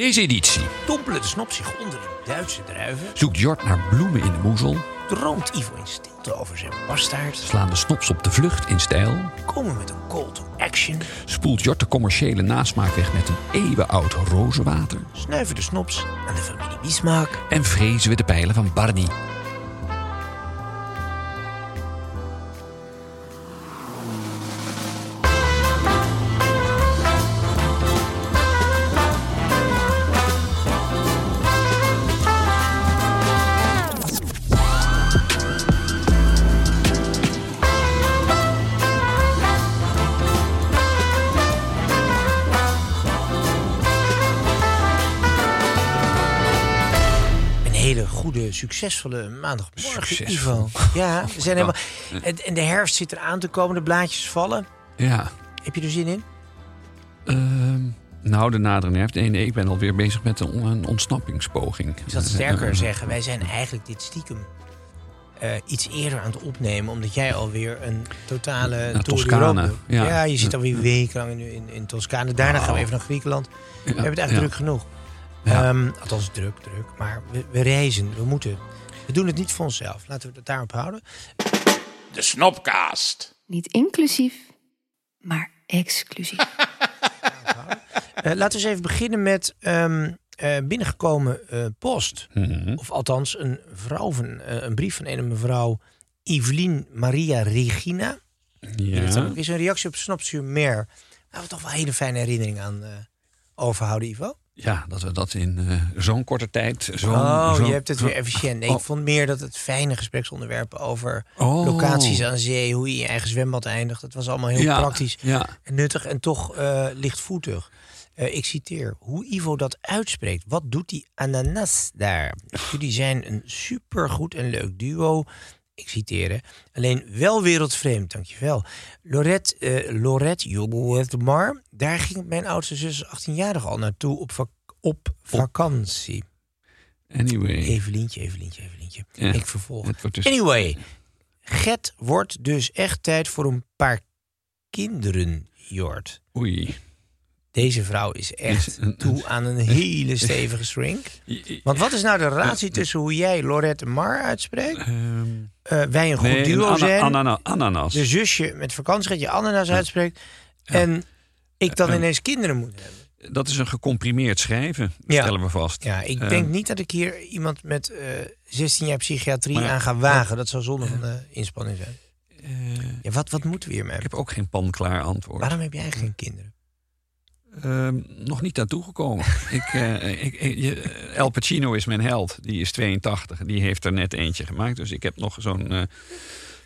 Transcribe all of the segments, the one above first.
Deze editie Dompelen de snop zich onder de Duitse druiven. zoekt Jort naar bloemen in de moezel, Droomt Ivo in stilte over zijn bastaard. slaan de snops op de vlucht in stijl, Komen met een call to action. spoelt Jort de commerciële nasmaak weg met een eeuwenoud rozenwater Snuiven de snops aan de familie Biesmaak. en vrezen we de pijlen van Barney. Succesvolle maandagmorgen, Succesvol. Ivo. Ja, we zijn helemaal... En, de herfst zit eraan te komen, de blaadjes vallen. Ja, Heb je er zin in? ehm, nou de nadere herfst. Nee, nee, ik ben alweer bezig met een, ontsnappingspoging. Ik zal het sterker Eh, zeggen, wij zijn eigenlijk dit stiekem eh, iets eerder aan het opnemen. Omdat jij alweer een totale Toscane, ja. Ja. je zit alweer wekenlang in, in, in Toscane. Daarna gaan we even naar Griekenland. We hebben het eigenlijk ja. druk genoeg. Ja. Ehm, althans, druk, druk. Maar we, we reizen, we moeten. We doen het niet voor onszelf. Laten we het daarop houden. De Snopcast. Niet inclusief, maar exclusief. Eh, laten we eens even beginnen met ehm, eh, binnengekomen eh, post. Mhm. Of althans, een, vrouw van, eh, een brief van een mevrouw Evelien Maria Regina. Ja. weer zo'n reactie op Snap sur Mer. Waar we toch wel hele fijne herinneringen aan eh, overhouden, Ivo. Ja, dat we dat in eh, zo'n korte tijd... Zo, oh, zo- je hebt het weer efficiënt. Nee, Oh. ik vond meer dat het fijne gespreksonderwerpen over Oh. locaties aan zee, hoe je je eigen zwembad eindigt. Dat was allemaal heel Ja, praktisch Ja, en nuttig en toch eh, lichtvoetig. Eh, ik citeer, hoe Ivo dat uitspreekt. Wat doet die ananas daar? Jullie zijn een supergoed en leuk duo. Ik citeer, hè. alleen wel wereldvreemd, dankjewel. Lorette, eh Lorette Mar, daar ging mijn oudste zus 18-jarige al naartoe op, vak- op vakantie. anyway. Evelientje, Evelientje, Evelientje. Ja, Ik vervolg. Dus Anyway, Get wordt dus echt tijd voor een paar kinderen, Jort. Oei. Deze vrouw is echt toe aan een hele stevige shrink. Want wat is nou de relatie tussen hoe jij Lorette Mar uitspreekt? Ehm, eh, wij een goed nee, duo zijn. anana- ananas. de zusje met vakantie gaat je ananas uitspreekt. En ik dan Eh, ineens kinderen moet hebben. Dat is een gecomprimeerd schrijven, Ja. stellen we vast. Ja, ik Eh, denk niet dat ik hier iemand met eh 16 jaar psychiatrie Maar aan ga wagen. Dat zou zonde van de inspanning zijn. eh, Ja, wat, wat moeten we hiermee? ik heb ook geen pan-klaar antwoord. Waarom heb jij geen kinderen? Ehm, nog niet naartoe gekomen. ik, eh, ik, ik- je- El Pacino is mijn held. Die is 82. Die heeft er net eentje gemaakt. Dus ik heb nog zo'n eh,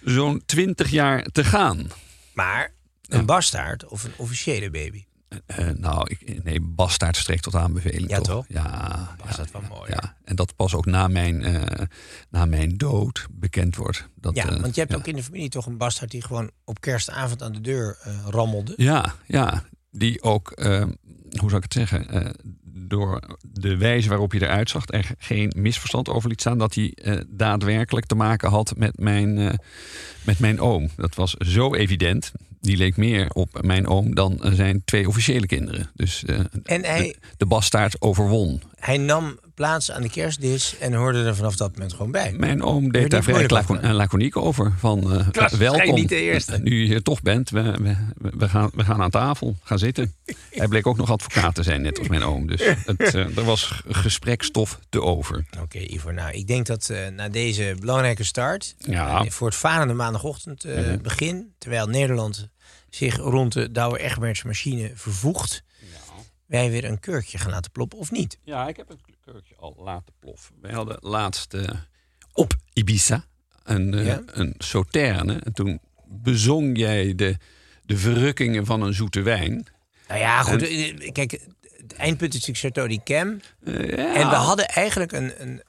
zo'n 20 jaar te gaan. Maar een Ja. bastaard of een officiële baby? Eh, nou, ik, nee, bastaard strekt tot aanbeveling. Ja, toch? Ja, Bastaard ja, wel mooi, Ja. En dat pas ook na mijn, eh, na mijn dood bekend wordt. Dat, Ja, eh, want je hebt ook in de familie toch een bastaard die gewoon op kerstavond aan de deur eh, rammelde. Ja, ja. Die ook, eh, hoe zou ik het zeggen, eh, door de wijze waarop hij eruit zag, er geen misverstand over liet staan dat hij eh, daadwerkelijk te maken had met mijn, met mijn oom. Dat was zo evident. Die leek meer op mijn oom dan zijn twee officiële kinderen. Dus En hij, de, de bastaard overwon. hij nam plaatsen aan de kerstdis en hoorde er vanaf dat moment gewoon bij. Mijn oom deed daar vrij lacon- laconiek over. Van, eh, Klas, welkom, jij niet de eerste. nu je hier toch bent, we, we, we, gaan, we gaan aan tafel, gaan zitten. Hij bleek ook nog advocaat te zijn, net als mijn oom. Dus het, eh, er was gesprekstof te over. Oké, Ivo. Nou, ik denk dat eh, na deze belangrijke start, Ja. voor het varende maandagochtend eh, begin, terwijl Nederland zich rond de Douwe Egberts-machine vervoegt, wij weer een kurkje gaan laten ploppen, of niet? Ja, ik heb het keurtje al laten ploffen. Wij hadden laatst eh, op Ibiza een, Ja? een sauterne. En toen bezong jij de, de verrukkingen van een zoete wijn. Nou ja, goed. eh, Kijk, het eindpunt is natuurlijk Chateau. Eh, ja. En we hadden eigenlijk een, een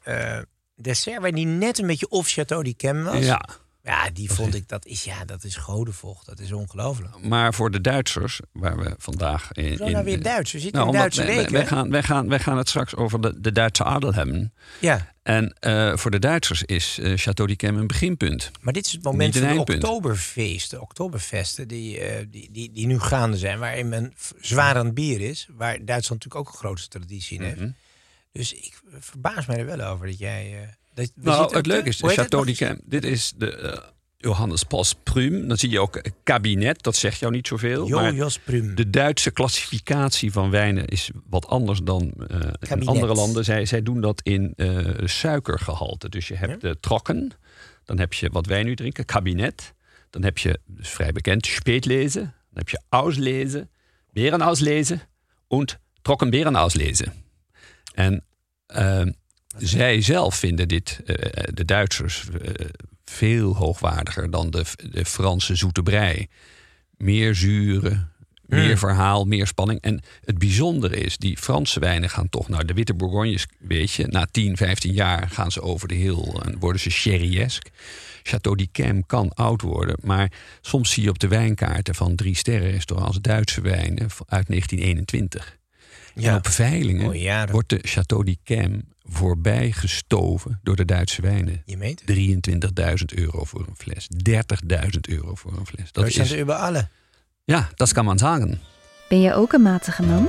dessert waar die net een beetje off Chateau d'Yquem was. Ja, Ja, die vond ik, dat is, ja, dat is godenvocht. Dat is ongelooflijk. maar voor de Duitsers, waar we vandaag in... Zo nou weer Duits. We zitten Nou, in Duitse wij, weken. wij, gaan, wij, gaan, wij gaan het straks over de, de Duitse adel hebben. Ja, En eh, voor de Duitsers is eh, Chateau d'Yquem een beginpunt. maar dit is het moment van de eindpunt. oktoberfeesten, oktoberfesten die, eh, die, die, die nu gaande zijn, waarin men zwaar aan het bier is, waar Duitsland natuurlijk ook een grote traditie in heeft. Mhm. Dus ik verbaas mij er wel over dat jij... dat, Nou, het leuke de- is, Chateau d'Yquem, dit is de eh, Johannes Pas Prum. Dan zie je ook kabinet, dat zegt jou niet zoveel. Jo, maar Jos Prum. de Duitse klassificatie van wijnen is wat anders dan eh, in andere landen. Zij, zij doen dat in eh, suikergehalte. Dus je hebt de trokken, dan heb je wat wij nu drinken, kabinet. Dan heb je, dus vrij bekend, speetlezen. Dan heb je auslezen, berenauslesen en trokken berenauslesen. En ehm, zij zelf vinden dit, eh, de Duitsers, eh, veel hoogwaardiger dan de, de Franse zoete brei. Meer zuren, meer verhaal, meer spanning. En het bijzondere is, die Franse wijnen gaan toch naar de witte Bourgognes, weet je. Na 10, 15 jaar gaan ze over de hill en worden ze sherryesk. Chateau d'Yquem kan oud worden, maar soms zie je op de wijnkaarten van drie sterren restaurants Duitse wijnen uit 1921. Ja. En op veilingen wordt de Chateau d'Yquem voorbij gestoven door de Duitse wijnen. Je meent het. 23.000 euro voor een fles. 30.000 euro voor een fles. Dat Dat zijn is, ze über alle. ja, dat kan man zeggen. Ben je ook een matige man?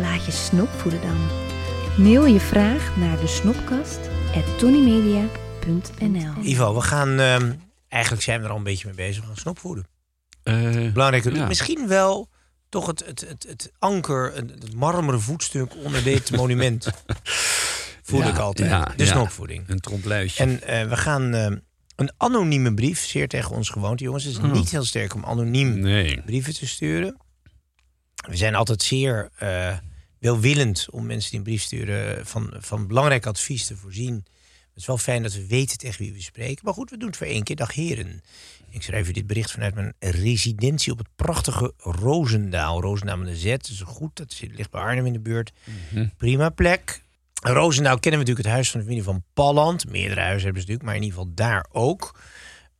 Laat je snop voeden dan. Mail je vraag naar de snopkast Ivo, we gaan... ehm, eigenlijk zijn we er al een beetje mee bezig. We gaan snopvoeden. Eh, Belangrijke, Ja. Misschien wel toch het, het, het, het anker, het, het marmeren voetstuk onder dit monument. Voel ja, ik altijd. ja, de ja. snopvoeding. Een trompluitje. En eh, we gaan eh, een anonieme brief, zeer tegen ons gewoonte, jongens. Het is Oh. niet heel sterk om anoniem nee. brieven te sturen. We zijn altijd zeer eh, welwillend om mensen die een brief sturen van, van belangrijk advies te voorzien. Het is wel fijn dat we weten tegen wie we spreken. Maar goed, we doen het voor één keer. Dag heren. Ik schrijf u dit bericht vanuit mijn residentie op het prachtige Roosendaal. Roosendaal met een Z, dat is goed. Dat ligt bij Arnhem in de buurt. Prima plek. Roosendaal kennen we natuurlijk het huis van de familie van Palland. Meerdere huizen hebben ze natuurlijk, maar in ieder geval daar ook.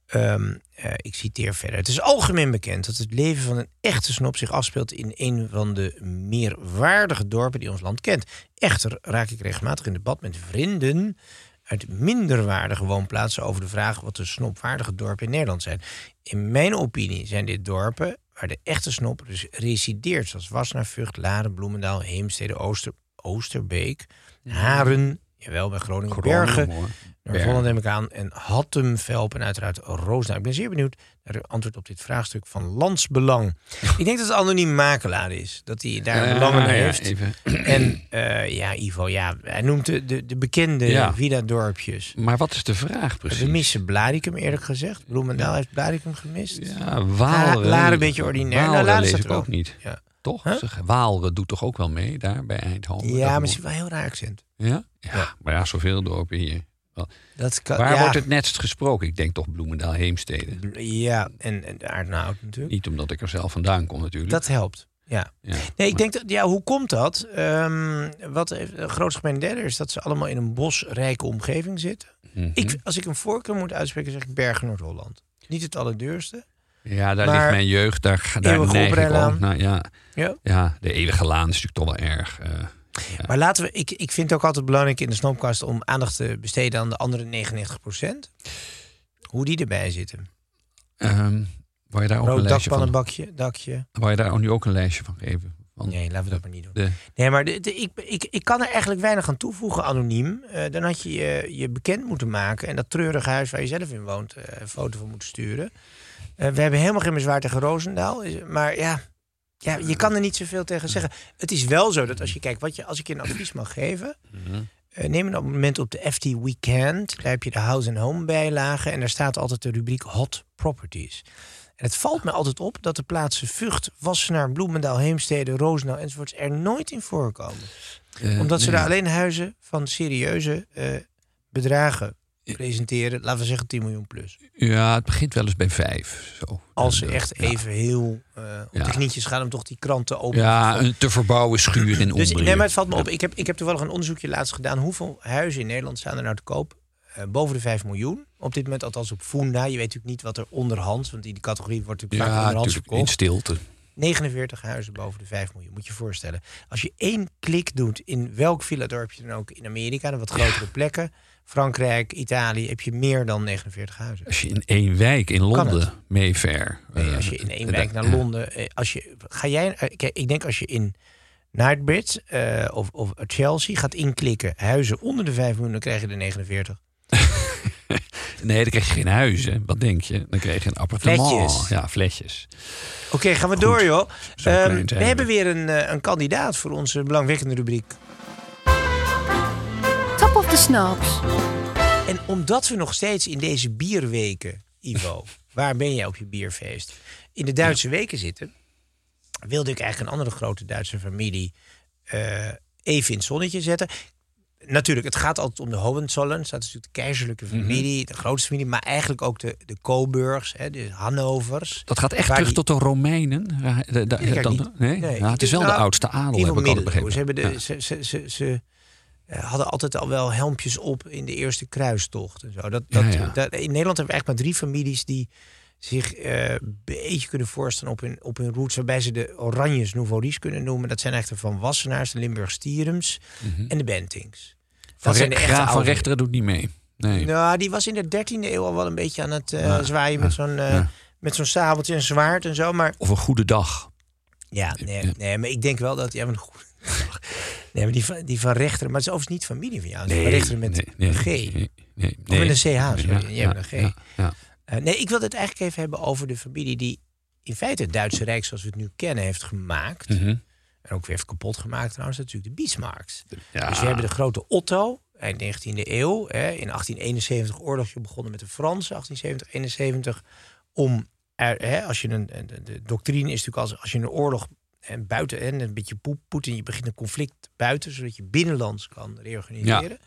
Ehm, eh, ik citeer verder. Het is algemeen bekend dat het leven van een echte snop zich afspeelt in een van de meer waardige dorpen die ons land kent. Echter raak ik regelmatig in debat met vrienden uit minder waardige woonplaatsen over de vraag wat de snopwaardige dorpen in Nederland zijn. In mijn opinie zijn dit dorpen waar de echte snop resideert, zoals Wassenaar, Vught, Laren, Bloemendaal, Heemstede, Ooster, Oosterbeek, Haren, jawel bij Groningen, Bergen, hoor. naar Holland neem ik aan. En Hattem, Velp en uiteraard Roosendaal. Ik ben zeer benieuwd naar het antwoord op dit vraagstuk van landsbelang. ik denk dat het anoniem makelaar is. Dat hij daar Ja, belangen ja, heeft. even. En eh, ja, Ivo, ja, hij noemt de, de, de bekende Ja. Villa-dorpjes. Maar wat is de vraag We precies? missen Blaricum eerlijk gezegd. Bloemendaal heeft Blaricum gemist. Ja, Waalre. Laren een beetje ordinair. Nou, Waalre lees staat ik ook niet. Ja. Toch? Huh? Zeg, Waalre doet toch ook wel mee daar bij Eindhoven? Ja, Dat maar moet- wel een heel raar accent. Ja? ja? maar ja, zoveel dorpen hier. Dat kan, Waar ja, wordt het netst gesproken? Ik denk toch Bloemendaal, Heemstede. Ja, en, en natuurlijk. Niet omdat ik er zelf vandaan kom natuurlijk. Dat helpt, ja. ja. Nee, ik denk dat, ja, hoe komt dat? Ehm, wat heeft- de grootste gemene derde is dat ze allemaal in een bosrijke omgeving zitten. Mhm. Ik, als ik een voorkeur moet uitspreken, zeg ik Bergen Noord-Holland. Niet het allerduurste. Ja, daar Maar- ligt mijn jeugd. Daar, daar neig ik ook naar. Ja, Ja. ja, de eeuwige laan is natuurlijk toch wel erg. eh, Maar laten we, ik, ik vind het ook altijd belangrijk in de Snopkast om aandacht te besteden aan de andere 99% Hoe die erbij zitten. ehm, wou je daar ook een lijstje van? dakpannenbakje, dakje. Wou je daar nu ook een lijstje van geven? Want Nee, laten we dat maar niet doen. de, Nee, maar de, de- ik, ik, ik kan er eigenlijk weinig aan toevoegen, anoniem. Eh, dan had je, je je bekend moeten maken en dat treurige huis waar je zelf in woont, eh, een foto van moeten sturen. Eh, we hebben helemaal geen bezwaar tegen Roosendaal. Maar ja, ja, je kan er niet zoveel tegen zeggen. Het is wel zo dat als je kijkt, wat je, als ik je een advies mag geven. eh, neem een moment op de FT Weekend. Daar heb je de House and Home bijlagen. En daar staat altijd de rubriek Hot Properties. En het valt me altijd op dat de plaatsen Vught, Wassenaar, Bloemendaal, Heemstede, Roosendaal enzovoorts er nooit in voorkomen. eh, Omdat ze daar alleen huizen van serieuze eh, bedragen presenteren. Laten we zeggen 10 miljoen plus. Ja, het begint wel eens bij vijf. Zo. Als ze Eh, echt ja. even heel eh op Ja. de gaan om toch die kranten open te Ja, een te verbouwen schuur in Dus nee, maar het valt me op. Ik heb, ik heb toevallig een onderzoekje laatst gedaan. Hoeveel huizen in Nederland staan er nou te koop? Eh, boven de 5 miljoen. Op dit moment althans op Funda. Je weet natuurlijk niet wat er onderhand... want die, die categorie wordt natuurlijk vaak Ja, onderhands natuurlijk in verkocht. stilte. 49 huizen boven de 5 miljoen. Moet je je voorstellen. Als je één klik doet in welk villa-dorpje dan ook in Amerika... dan wat grotere plekken... Frankrijk, Italië... heb je meer dan 49 huizen. Als je in één wijk in Londen? Mayfair. Nee, eh, als je in één wijk naar. Londen... eh, Als je, ga jij, eh, kijk, ik denk als je in Nightbridge eh, of, of Chelsea gaat inklikken... huizen onder de 5 miljoen, dan krijg je de 49. Nee, dan krijg je geen huis. Hè. Wat denk je? Dan krijg je een appartement. Ja, fletjes. Oké, gaan we door, joh. Ehm, we hebben weer een, een kandidaat voor onze belangwekkende rubriek. Snaps. En omdat we nog steeds in deze bierweken, Ivo, waar ben jij op je bierfeest, in de Duitse weken zitten, wilde ik eigenlijk een andere grote Duitse familie eh, even in het zonnetje zetten. Natuurlijk, het gaat altijd om de Hohenzollern. Dat is natuurlijk de keizerlijke Mhm. familie, de grootste familie, maar eigenlijk ook de, de Coburgs, hè, de Hannovers. Dat gaat echt terug die- tot de Romeinen? Ja, de- de- Weet ik dan- nee? Nee, Ja, het is wel de nou, oudste adel, heb ik middeleeuwen. begrepen. Ze, hebben de, ze, ze, ze, ze eh, hadden altijd al wel helmpjes op in de eerste kruistocht. En zo. Dat, dat, Ja, ja. dat- in Nederland hebben we eigenlijk maar drie families die zich eh, een beetje kunnen voorstellen op hun, op hun roots. Waarbij ze de Oranjes Nouveau kunnen noemen. Dat zijn echt de Van Wassenaars, de Limburg Stierums en de Bentings. Mhm. Van, Dat zijn de Re- echte Graaf van Rechteren doet niet mee. Nee. Nou, die was in de 13e eeuw al wel een beetje aan het eh, Ja, zwaaien met zo'n eh, met zo'n sabeltje en zwaard en zo. Maar Of een goede dag. ja, nee, nee, maar ik denk wel dat... Ja, maar goed. Nee, maar die van, die van Rechteren... Maar het is overigens niet familie van jou. Is van Rechteren met nee, nee, een G. Nee, nee, Of met nee. een CH, sorry. Ja, een G. ja, ja. Eh, nee, ik wil het eigenlijk even hebben over de familie... die in feite het Duitse Rijk zoals we het nu kennen heeft gemaakt. Mhm. En ook weer heeft kapot gemaakt trouwens. Natuurlijk de Bismarcks. Ja. Dus we hebben de grote Otto, eind 19e eeuw. Hè, in 1871 oorlogje begonnen met de Fransen, 1870, 71. Om, er, hè, als je een, de, de doctrine is natuurlijk als, als je een oorlog en buiten en een beetje poep, Poetin, je begint een conflict buiten, zodat je binnenlands kan reorganiseren.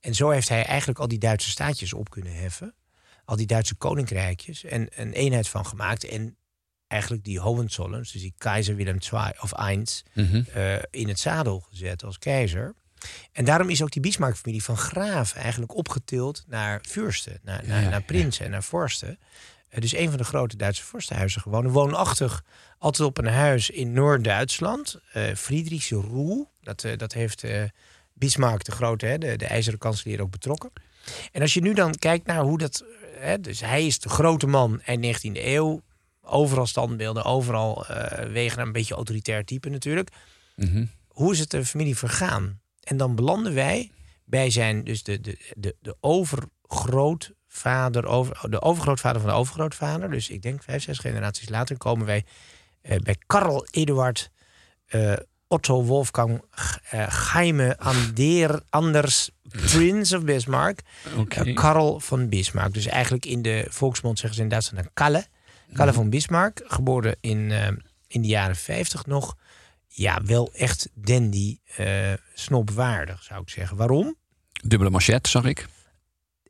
En zo heeft hij eigenlijk al die Duitse staatjes op kunnen heffen. Al die Duitse koninkrijkjes. En een eenheid van gemaakt. En eigenlijk die Hohenzollerns, dus die keizer Willem II of I, Mhm. eh, in het zadel gezet als keizer. En daarom is ook die Bismarck-familie van graaf eigenlijk opgetild naar fürsten, naar, naar, ja, naar prinsen en naar vorsten. Dus een van de grote Duitse vorstenhuizen gewoon. Woonachtig altijd op een huis in Noord-Duitsland. eh Friedrichse Ruh, dat, eh, dat heeft eh, Bismarck de grote, hè, de, de ijzeren kanselier ook betrokken. En als je nu dan kijkt naar hoe dat... Hè, dus hij is de grote man eind 19e eeuw. Overal standbeelden, overal wegen naar een beetje autoritair type natuurlijk. Mhm. Hoe is het de familie vergaan? En dan belanden wij bij zijn, dus de, de, de, de overgrootvader, over, de overgrootvader van de overgrootvader. Dus ik denk vijf, zes generaties later komen wij eh, bij Karl Eduard eh, Otto Wolfgang eh Geime Ander, Anders Prince of Bismarck. Eh, Karl van Bismarck. Dus eigenlijk in de volksmond zeggen ze in Duitsland een Kalle. Kalle van Bismarck, geboren in, in de jaren 50 nog. Ja, wel echt dandy, eh snopwaardig zou ik zeggen. Waarom? Dubbele machet, zag ik.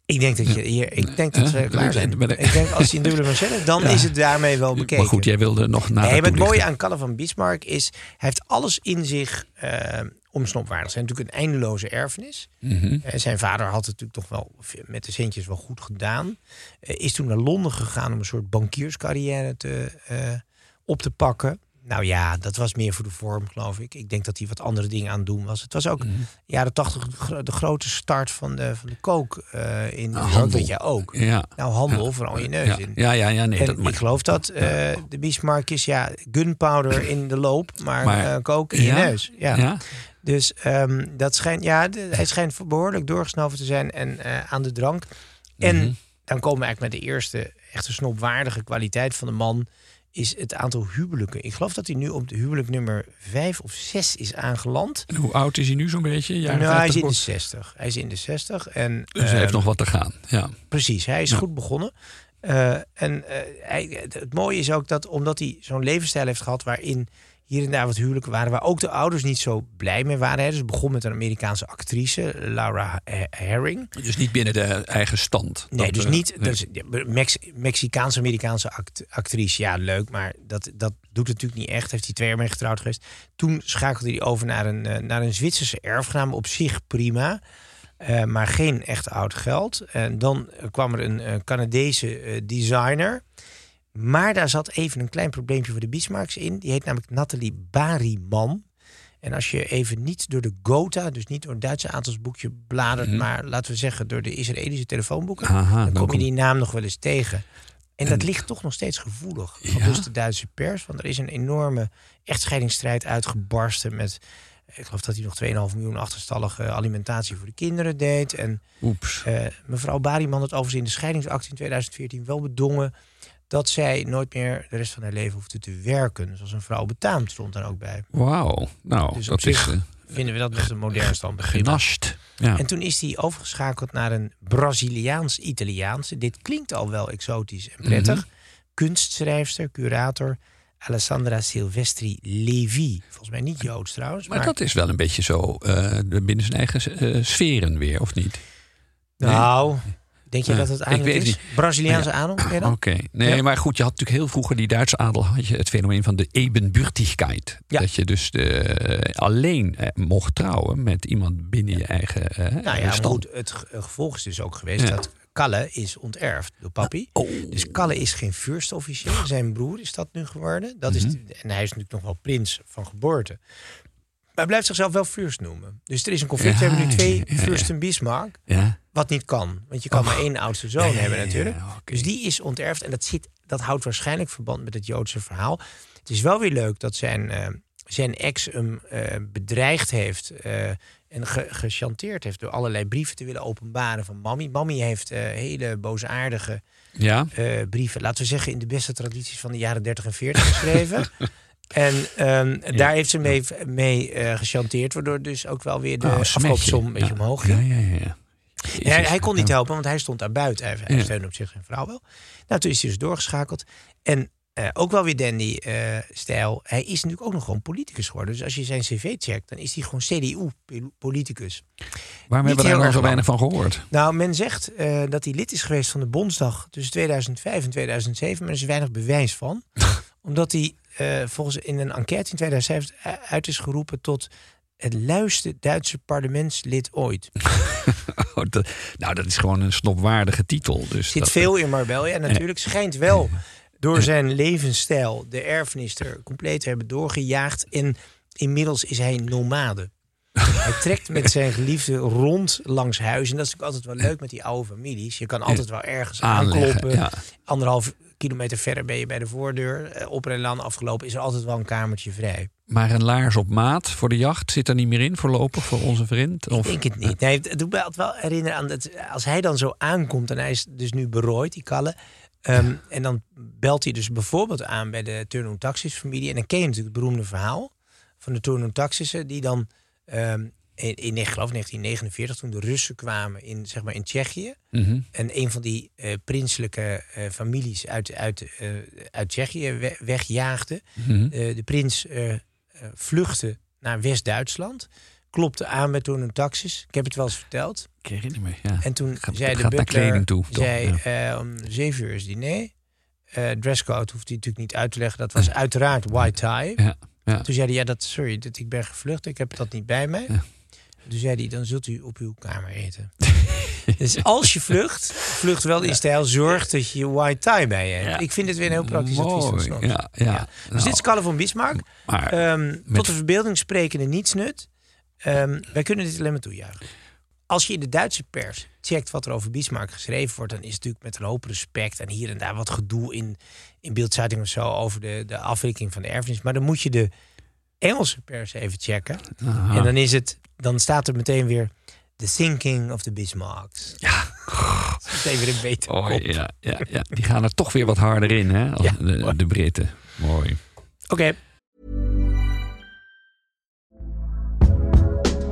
Ik denk dat je hier, ik denk dat Eh, klaar zijn. Ik denk als hij een dubbele manchette heeft, dan Ja. is het daarmee wel bekeken. Maar goed, jij wilde nog naar Nee, het mooie aan Kalle van Bismarck is, hij heeft alles in zich eh, om snopwaardig. zijn natuurlijk een eindeloze erfenis. Mhm. Eh, zijn vader had het natuurlijk toch wel met de centjes wel goed gedaan. Eh, is toen naar Londen gegaan om een soort bankierscarrière te, op te pakken. Nou ja, dat was meer voor de vorm, geloof ik. Ik denk dat hij wat andere dingen aan het doen was. Het was ook Mhm. jaren tachtig de gro- de grote start van de, van de kook eh, in handel. weet jij ook. Ja. Nou, handel, vooral je neus ja. in. Ja, ja, ja, nee. en dat, maar, ik geloof dat eh, de Bismarck is, ja, gunpowder in de loop, maar, Maar- eh, kook in je Ja? neus. Ja. ja? Dus ehm, dat schijnt, ja, de- hij schijnt behoorlijk doorgesnoven te zijn en aan de drank. En Mhm. dan komen we eigenlijk met de eerste echte snopwaardige kwaliteit van de man. Is het aantal huwelijken. Ik geloof dat hij nu op de huwelijk nummer vijf of zes is aangeland. En hoe oud is hij nu zo'n beetje? Nou, hij is 50? in de 60. Hij is in de 60. En, Dus hij heeft nog wat te gaan. Ja. Precies, hij is Ja. goed begonnen. Eh, en eh, hij, het mooie is ook dat omdat hij zo'n levensstijl heeft gehad waarin hier en daar wat huwelijken waren, waar ook de ouders niet zo blij mee waren. Hè. Dus het begon met een Amerikaanse actrice, Laura Herring. Dus niet binnen de eigen stand. Nee, dus eh, niet. nee. Dus, Mex, Mexicaanse-Amerikaanse act- actrice. Ja, leuk, maar dat, dat doet het natuurlijk niet echt. Heeft hij twee jaar mee getrouwd geweest. Toen schakelde hij over naar een, eh, naar een Zwitserse erfgenaam. Op zich prima. eh, maar geen echt oud geld. En dan kwam er een Canadese designer. Maar daar zat even een klein probleempje voor de Bismarcks in. Die heet namelijk Nathalie Bariman. En als je even niet door de Gotha, dus niet door het Duitse aantalsboekje bladert, Mhm. maar laten we zeggen door de Israëlische telefoonboeken, Aha, dan dan kom je die naam nog wel eens tegen. En dat ligt toch nog steeds gevoelig. Ja? dus de Duitse pers. Want er is een enorme echtscheidingsstrijd uitgebarsten met. Ik geloof dat hij nog 2,5 miljoen achterstallige alimentatie voor de kinderen deed. En Oeps. eh, mevrouw Bariman had overigens in de scheidingsakte in 2014 wel bedongen dat zij nooit meer de rest van haar leven hoefde te werken. Zoals een vrouw betaamt stond er ook bij. Wauw. Nou, Dus dat is zich eh, Vinden we dat best een modern standbegrip. genast. Ja. En toen is hij overgeschakeld naar een Braziliaans-Italiaanse. Dit klinkt al wel exotisch en prettig. Mhm. Kunstschrijfster, curator Alessandra Silvestri Levi. Volgens mij niet Joods trouwens. maar dat is wel een beetje zo eh, binnen zijn eigen eh, sferen weer, of niet? Nou, denk je dat het adel weet is? niet. Braziliaanse adel? Oké. Nee, maar goed, je had natuurlijk heel vroeger die Duitse adel, had je het fenomeen van de ebenbürtigkeit. Dat je dus eh, alleen eh, mocht trouwen met iemand binnen je eigen eh, Nou ja, stand. goed, het ge- gevolg is dus ook geweest dat Kalle is onterfd door papi. Oh. Dus Kalle is geen officieel. Zijn broer is dat nu geworden. Dat is Mhm. de- en hij is natuurlijk nog wel prins van geboorte. Maar hij blijft zichzelf wel fürst noemen. Dus er is een conflict. We hebben nu twee ja, fürsten Bismarck. Ja? Wat niet kan. Want je kan maar één oudste zoon hebben natuurlijk. Dus die is onterfd. En dat, zit, dat houdt waarschijnlijk verband met het Joodse verhaal. Het is wel weer leuk dat zijn, eh, zijn ex hem eh, bedreigd heeft. eh, en ge gechanteerd heeft door allerlei brieven te willen openbaren van Mammy. Mammy heeft hele boosaardige Ja? brieven, laten we zeggen, in de beste tradities van de jaren 30 en 40 geschreven. En ehm, daar heeft ze mee, mee eh, gechanteerd, waardoor dus ook wel weer de Oh, afkoopsom een beetje ja. omhoog ging. Ja, ja, ja. ja. Hij, hij kon niet helpen, want hij stond daar buiten. Hij, hij steunde op zich zijn vrouw wel. Nou, toen is hij dus doorgeschakeld. En eh, ook wel weer Dandy-stijl. hij is natuurlijk ook nog gewoon politicus geworden. Dus als je zijn cv checkt, dan is hij gewoon CDU-politicus. Waarom Niet hebben we daar nou zo weinig van gehoord? Nou, men zegt eh, dat hij lid is geweest van de Bondsdag tussen 2005 en 2007, maar er is weinig bewijs van. Omdat hij eh, volgens in een enquête in 2007 uit is geroepen tot het luiste Duitse parlementslid ooit. Oh, dat- nou, dat is gewoon een snopwaardige titel. Dus zit dat- veel in Marbella. En natuurlijk schijnt wel door zijn levensstijl de erfenis er compleet te hebben doorgejaagd. En inmiddels is hij nomade. Hij trekt met zijn geliefde rond langs huis. En dat is natuurlijk altijd wel leuk met die oude families. Je kan altijd wel ergens aankloppen. ja. Anderhalf kilometer verder ben je bij de voordeur. Eh, Op en aan afgelopen is er altijd wel een kamertje vrij. Maar een laars op maat voor de jacht zit er niet meer in voorlopig voor onze vriend? Of, Ik denk het niet. Nee, het doet mij altijd wel herinneren aan dat als hij dan zo aankomt en hij is dus nu berooid, die Kalle. ehm, En dan belt hij dus bijvoorbeeld aan bij de Turno Taxis familie. En dan ken je natuurlijk het beroemde verhaal van de Turno Taxissen die dan ehm, in, in ik geloof 1949 toen de Russen kwamen in zeg maar in Tsjechië. Mhm. En een van die eh, prinselijke eh, families uit, uit, eh, uit Tsjechië we- wegjaagde. Mhm. De prins vluchtte naar West-Duitsland. Klopte aan bij toen een taxis. Ik heb het wel eens verteld. Ik herinner me, ja. En toen Gaat- zei de gaat naar butler, kleding toe, zei, Ja. om zeven uur is diner. Dresscode hoeft hij natuurlijk niet uit te leggen. Dat was uiteraard white tie. Ja, ja. Toen zei hij, ja, dat, sorry, dat, ik ben gevlucht. Ik heb dat niet bij mij. Ja. Toen zei hij, dan zult u op uw kamer eten. Dus als je vlucht, vlucht wel in stijl. Zorg dat je je white tie bij je hebt. Ja. Ik vind het weer een heel praktisch advies van Mooi. Ja, ja. Dus Nou, dit is Kalle van Bismarck. Maar Ehm, met- Tot de verbeelding sprekende nietsnut. Ehm wij kunnen dit alleen maar toejuichen. Als je in de Duitse pers checkt wat er over Bismarck geschreven wordt... dan is het natuurlijk met een hoop respect... en hier en daar wat gedoe in, in beeldzeiting of zo... over de, de afwikkeling van de erfenis. Maar dan moet je de Engelse pers even checken. Aha. En dan, is het, dan staat er meteen weer... The Sinking of the Bismarcks. Ja. Dat is weer een beter Oh, ja, ja, ja, die gaan er toch weer wat harder in, hè? Ja. de, de Britten. Mooi. Oké.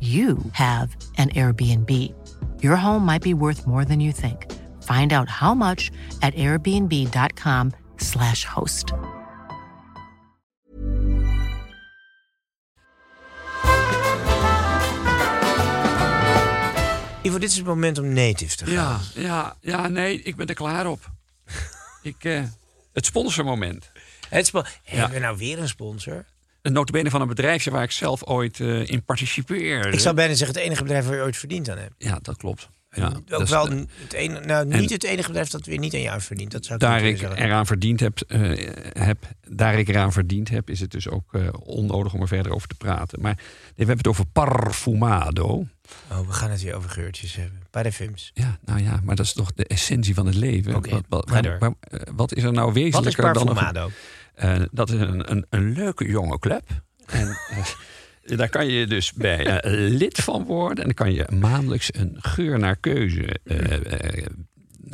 you have an Airbnb. Your home might be worth more than you think. Find out how much at airbnb.com/slash host. Ivo, dit is het moment om native te gaan. Ja, ja, ja, nee, ik ben er klaar op. ik, eh, het sponsormoment. Het spo- Hebben we nou weer een sponsor? Een notabene van een bedrijfje waar ik zelf ooit eh, in participeerde. Ik zou bijna zeggen het enige bedrijf waar je ooit verdiend aan hebt. Ja, dat klopt. Ja, Ook wel het ene, nou, niet het enige bedrijf dat weer niet aan jou verdient. Dat zou ik daar ik zeggen. eraan verdiend heb, eh, heb, daar ik eraan verdiend heb, is het dus ook eh, onnodig om er verder over te praten. Maar nee, we hebben het over Parfumado. Oh, we gaan het weer over geurtjes hebben. Parfums. Ja, nou ja, maar dat is toch de essentie van het leven. Oké, wat, wat, waar- wat is er nou Wat is wezenlijker dan een, Parfumado? Eh, dat is een, een, een leuke jonge club. En eh, daar kan je dus bij eh, lid van worden. En dan kan je maandelijks een geur naar keuze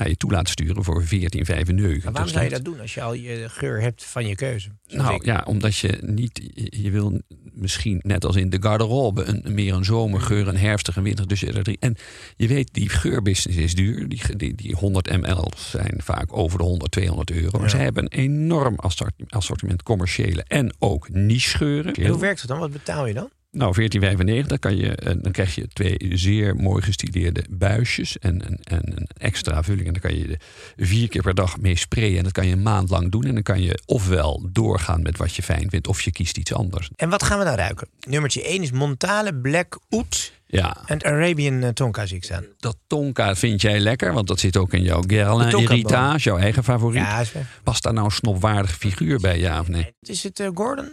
naar je toe laten sturen voor 14,95. Maar waarom zou je dat doen als je al je geur hebt van je keuze? Nou ik. ja, omdat je niet, je wil misschien net als in de garderobe een, meer een zomergeur, een herfstig en winter. Dus er. En je weet, die geurbusiness is duur. Die, die, die 100 ml zijn vaak over de 100, 200 euro. Maar Ja. zij hebben een enorm assortiment, assortiment commerciële en ook niche geuren. En hoe werkt het dan? Wat betaal je dan? Nou, 14,95 kan je, eh, dan krijg je twee zeer mooi gestileerde buisjes en een, en een extra vulling. En dan kan je er vier keer per dag mee sprayen. En dat kan je een maand lang doen. En dan kan je ofwel doorgaan met wat je fijn vindt, of je kiest iets anders. En wat gaan we dan ruiken? Nummertje 1 is Montale Black Oud Ja, en Arabian eh, Tonka zie ik staan. dat tonka vind jij lekker, want dat zit ook in jouw Guerlain Heritage, jouw eigen favoriet. Ja, Past daar nou een snopwaardige figuur bij, ja of nee? is het eh, Gordon?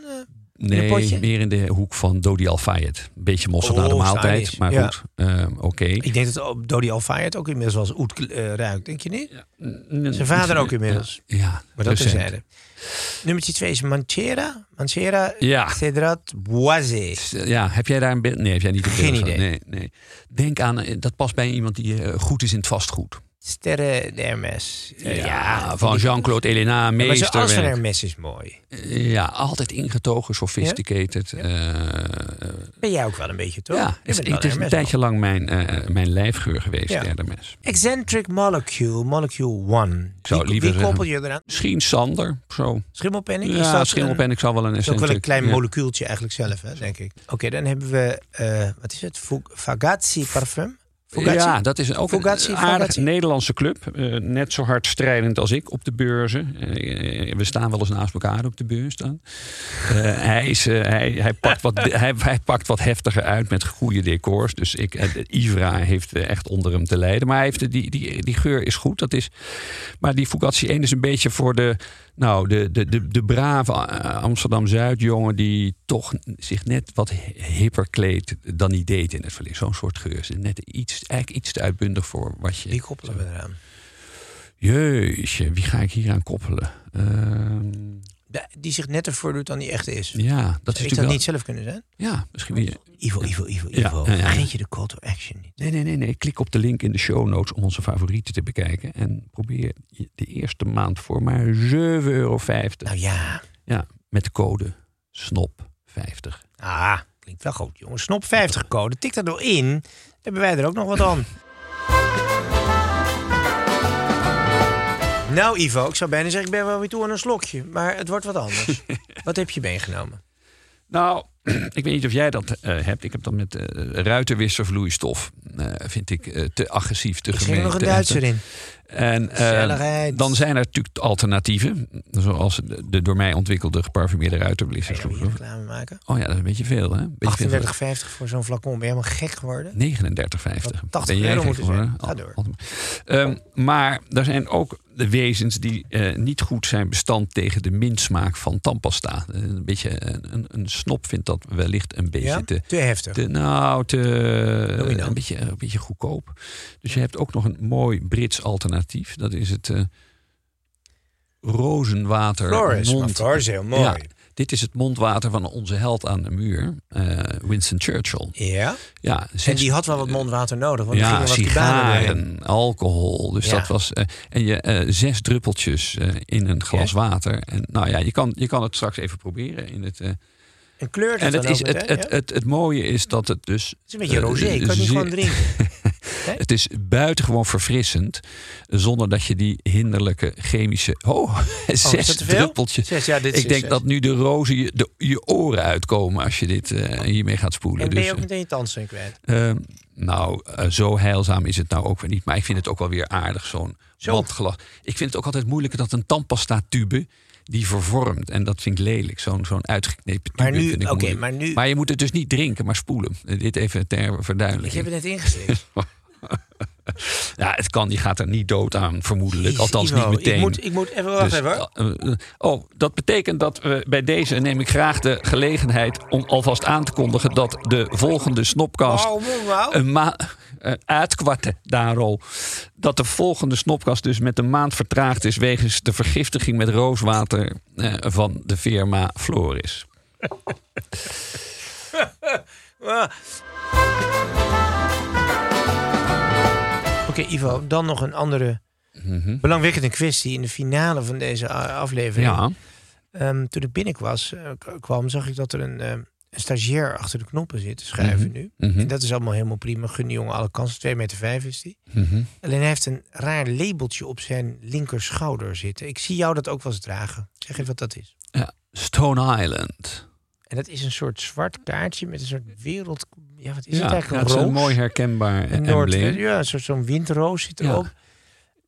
Nee, meer in de hoek van Dodi Al-Fayed. Een beetje mossel Oh, na de maaltijd, maar Ja. goed, ehm, oké. Ik denk dat Dodi Al-Fayed ook inmiddels eens oud eh, ruikt. Denk je niet? Zijn Zijn vader ook inmiddels. Ja, Maar dat recent. terzijde. Nummertje 2 is Manchera. Manchera Ja. Cedrat. Ja, heb jij daar een beeld? Nee, heb jij niet een Geen beeld idee. Nee, nee. Denk aan, eh, dat past bij iemand die eh, goed is in het vastgoed. Sterre de Hermes. Eh, Ja, van Jean-Claude Elena, Ja, maar alles van. Hermes is mooi. Ja, altijd ingetogen, sophisticated. eh, Ben jij ook wel een beetje, toch? ja, het is, het een Hermes tijdje lang mijn, eh, mijn lijfgeur geweest, Ja. derde mes. Eccentric Molecule, Molecule One. zou wie, liever wie koppel je eraan? Misschien Sander, zo. Schimmelpenning? Ja, dat schimmelpen, een- ik zou wel een is ook wel een eccentric- klein molecuultje eigenlijk zelf, hè, denk ik. Oké, dan hebben we, eh, wat is het? Fugazzi parfum? Fugazzi? Ja, dat is ook een. Nederlandse club. Eh, net zo hard strijdend als ik op de beurzen. Eh, we staan wel eens naast elkaar op de beurs dan. Eh, hij, is, hij, hij, pakt wat, hij, hij pakt wat heftiger uit met goede decors. Dus ik, Ivra heeft echt onder hem te lijden. Maar hij heeft, de- die, die, die geur is goed. Dat is, maar die Fugazzi 1 is een beetje voor de, nou, de, de, de, de brave eh, Amsterdam-Zuid jongen... die toch zich net wat hipper kleedt dan hij deed in het verleden. Zo'n soort geur. Net iets, eigenlijk iets te uitbundig voor wat je... Wie koppelen we eraan? Jeusje, wie ga ik hier aan koppelen? Ehm, die zich netter voordoet dan die echt is. ja, dat is Zou ik dat niet zelf kunnen zijn? Ja, misschien weer... Ivo, Ivo, Ivo, Ivo. Vergeet je de call to action niet. Nee, nee, nee, nee. Klik op de link in de show notes om onze favorieten te bekijken. En probeer de eerste maand voor maar 7,50 euro. Nou ja. Ja, met de code SNOP50. Ah, klinkt wel goed, jongens. Snop 50 code. Tik dat nou in hebben wij er ook nog wat aan. Nou, Ivo, ik zou bijna zeggen, ik ben wel weer toe aan een slokje. Maar het wordt wat anders. wat heb je meegenomen? Nou, ik weet niet of jij dat eh, hebt. Ik heb dat met uh, ruitenwisservloeistof. Eh, vind ik eh, te agressief, te gemeen. zit er nog een Duitser in. En eh, dan zijn er natuurlijk alternatieven. Zoals de, de door mij ontwikkelde geparfumeerde ruitenwisservloeistof. reclame maken? Oh ja, dat is een beetje veel, hè? Een beetje veel. 38,50 voor zo'n flacon. Ben je helemaal gek geworden? 39,50. Wat 80 Ben jij euro moeten zijn. Ga door. Al- al- Ehm, maar er zijn ook de wezens die eh, niet goed zijn bestand tegen de minsmaak van tandpasta. Eh, Een beetje een, een, een snop vindt dat wellicht een beetje Ja? te, Te heftig. te, nou, te, een, beetje, een beetje goedkoop. Dus je hebt ook nog een mooi Brits alternatief. Dat is het eh, rozenwater. Floris, mond- Floris heel mooi. Ja, dit is het mondwater van onze held aan de muur, eh, Winston Churchill. Ja? Ja, En die had wel wat mondwater nodig. Want er ja, wat doorheen. sigaren, alcohol. Dus Ja. dat was. eh, en je zes druppeltjes in een glas water. En nou ja, je kan, je kan het straks even proberen in het. Eh, En kleurt het en het, dan is, het, het, het, het mooie is dat het dus. Het is een beetje eh, rosé. Ik kan het niet gewoon drinken. Het is buitengewoon verfrissend. Zonder dat je die hinderlijke chemische. Oh, is zes druppeltjes. Zes, ja, dit is Ik denk zes. dat nu de rozen je, de, je oren uitkomen als je dit eh, hiermee gaat spoelen. En ben je Dus, ook meteen je tandsteun kwijt? Ehm, nou, eh, zo heilzaam is het nou ook weer niet. Maar ik vind het ook wel weer aardig, zo'n Zo. Ik vind het ook altijd moeilijk dat een tandpasta-tube die vervormt. En dat vind ik lelijk, zo'n zo'n uitgeknepen. Maar nu- vind ik maar nu- Maar je moet het dus niet drinken, maar spoelen. Dit even ter Ik verduidelijking. heb het net ingeslikt. Ja, het kan, je gaat er niet dood aan, vermoedelijk. Althans Ivo, niet meteen. Ik moet, ik moet even wacht Dus, even. eh, eh, oh, dat betekent dat we bij deze neem ik graag de gelegenheid om alvast aan te kondigen dat de volgende snopkast wauw. een maand uitkwarten daarop. Dat de volgende snopkast dus met een maand vertraagd is wegens de vergiftiging met rooswater van de firma Floris. Ivo, dan nog een andere belangwekkende kwestie in de finale van deze a- aflevering. Ja, Ehm, toen ik binnenkwam, kwam, zag ik dat er een, ehm, een stagiair achter de knoppen zit te schuiven nu. Mhm. En dat is allemaal helemaal prima. Gun die jongen alle kansen. 2,5 meter vijf is die. Mhm. Alleen hij heeft een raar labeltje op zijn linkerschouder zitten. Ik zie jou dat ook wel eens dragen. Zeg even wat dat is. ja. Stone Island. En dat is een soort zwart kaartje met een soort wereld... Ja, wat is ja, het eigenlijk? ja, Een is een mooi herkenbaar Een Noord, embleem. ja, zo'n windroos zit Ja. erop.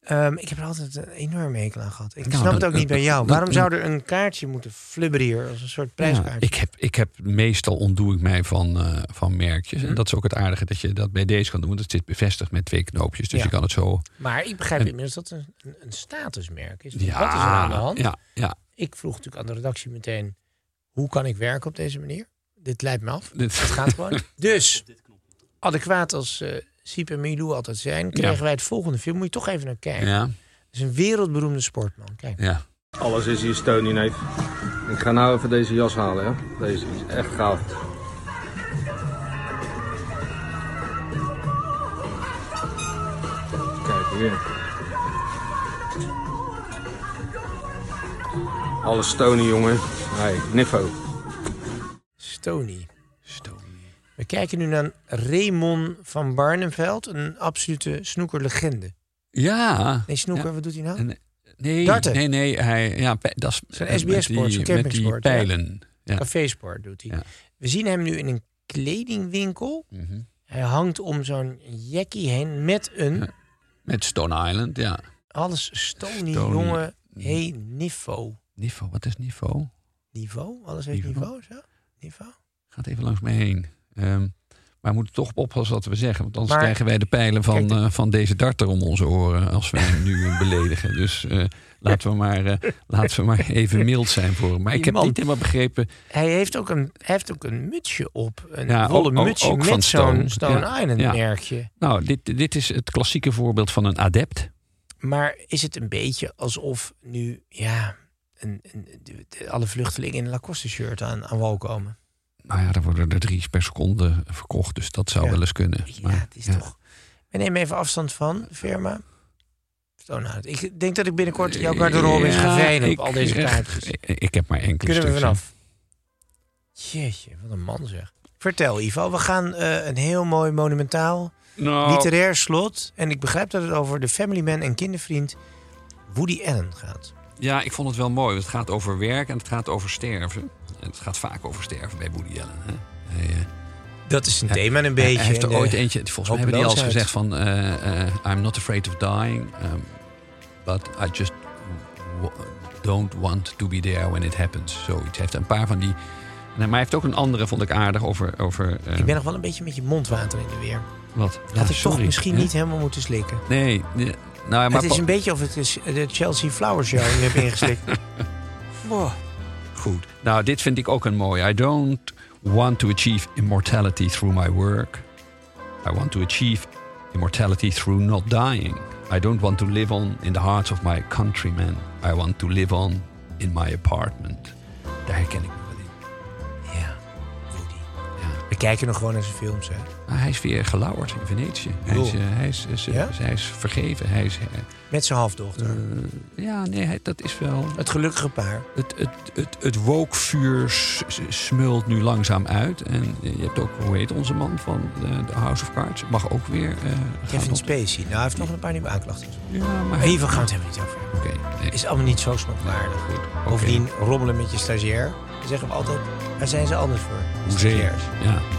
Ehm, ik heb er altijd een enorme hekel aan gehad. Ik Nou, snap het ook niet bij jou. Waarom zou er een kaartje moeten flibberen hier als een soort Ja, prijskaartje? ik, heb, ik heb meestal ontdoe ik mij van, eh, van merkjes. Hm. En dat is ook het aardige dat je dat bij deze kan doen. Want het zit bevestigd met twee knoopjes. Dus Ja. je kan het zo. Maar ik begrijp En- inmiddels dat het een, een statusmerk is. Ja, Wat is er aan de hand? Ja, ja. Ik vroeg natuurlijk aan de redactie meteen... hoe kan ik werken op deze manier? Dit leidt me af. Dit- Het gaat gewoon. dus, adequaat als eh Siep en Milou altijd zijn... kregen Ja. wij het volgende film. Moet je toch even naar kijken. Ja, Het is een wereldberoemde sportman. Kijk. ja. Alles is hier steun neef. Ik ga nou even deze jas halen, hè. Deze is echt gaaf. Kijk hier. Alles steunen, jongen. Hey, Niffo. Stony. We kijken nu naar Raymond van Barneveld, een absolute snoekerlegende. Ja. Nee, snoeker, Ja. wat doet hij nou? En- Nee, Darten. nee, nee. Hij, ja, dat is SBS-sport, die campingsport, ja. pijlen. Ja. Cafésport doet hij. Ja. We zien hem nu in een kledingwinkel. Mhm. Hij hangt om zo'n jackie heen met een Ja. Met Stone Island, ja. alles Stony, Stony. jongen. Hey, niveau. Niveau, wat is niveau? Niveau? Alles heeft Niveau. niveau, zo? Niveau? Gaat even langs me heen. Ehm, maar we moeten toch oppassen wat we zeggen. Want anders Maar- krijgen wij de pijlen van, Kijk, eh, van deze darter om onze oren. Als wij hem nu beledigen. Dus eh, laten, we maar, eh, laten we maar even mild zijn voor hem. Maar ik heb man- niet helemaal begrepen. Hij heeft ook een, heeft ook een mutsje op. Een Ja, wollen ook- ook- mutsje ook van met zo'n Stone. Stone Ja, Island ja. merkje. Nou, dit, dit is het klassieke voorbeeld van een adept. Maar is het een beetje alsof nu, ja, een, een, alle vluchtelingen in een Lacoste-shirt aan, aan wal komen? Nou ja, er worden er drie per seconde verkocht. Dus dat zou Ja. wel eens kunnen. Ja, Maar, het is ja. toch... We nemen even afstand van, firma. Island. Ik denk dat ik binnenkort jouw garderobe eens ga Ja, veilen ik- op al deze kaartjes. Ik, ik heb maar enkele Kunnen we vanaf? Jeetje, wat een man zeg. Vertel Ivo, we gaan eh, een heel mooi monumentaal Nou, literair slot. En ik begrijp dat het over de Family Man en kindervriend Woody Allen gaat. Ja, ik vond het wel mooi. Het gaat over werk en het gaat over sterven. En het gaat vaak over sterven bij Woody Allen. Hè? Hij, eh, Dat is een hij- thema een beetje. Hij heeft er ooit eentje, volgens mij hebben die al eens gezegd van... eh, eh, I'm not afraid of dying, um, but I just don't want to be there when it happens. Zoiets. Hij heeft een paar van die... Maar hij heeft ook een andere, vond ik aardig, over... over Ik ben nog wel een beetje met je mondwater in de weer. wat? Ja, Had ik toch sorry, misschien niet helemaal moeten slikken. Nee, nou, ja, maar het is een beetje of het is de Chelsea Flower Show die je hebt ingeslikt. Wow. Goed. Nou, dit vind ik ook een mooie. I don't want to achieve immortality through my work. I want to achieve immortality through not dying. I don't want to live on in the hearts of my countrymen. I want to live on in my apartment. Daar herken ik kijken nog gewoon naar zijn films, hè. Maar hij is weer gelauwerd in Venetië. Hij is, eh, hij, is, is, Ja? hij is vergeven. Hij is, eh, Met zijn halfdochter. ja, nee, hij- dat is wel... Het gelukkige paar. Het, het, het, het s- smult nu langzaam uit. En je hebt ook, hoe heet onze man van de, House of Cards? Mag ook weer. eh gaan Kevin Spacey. Nou, hij heeft nog een paar nieuwe aanklachten. Ja, maar Even gaan we het helemaal niet over hebben. Oké, nee. Is allemaal niet zo snopwaardig. Oké. Bovendien rommelen met je stagiair. Zeggen we altijd, waar zijn ze anders voor? Stagiairs. Ja.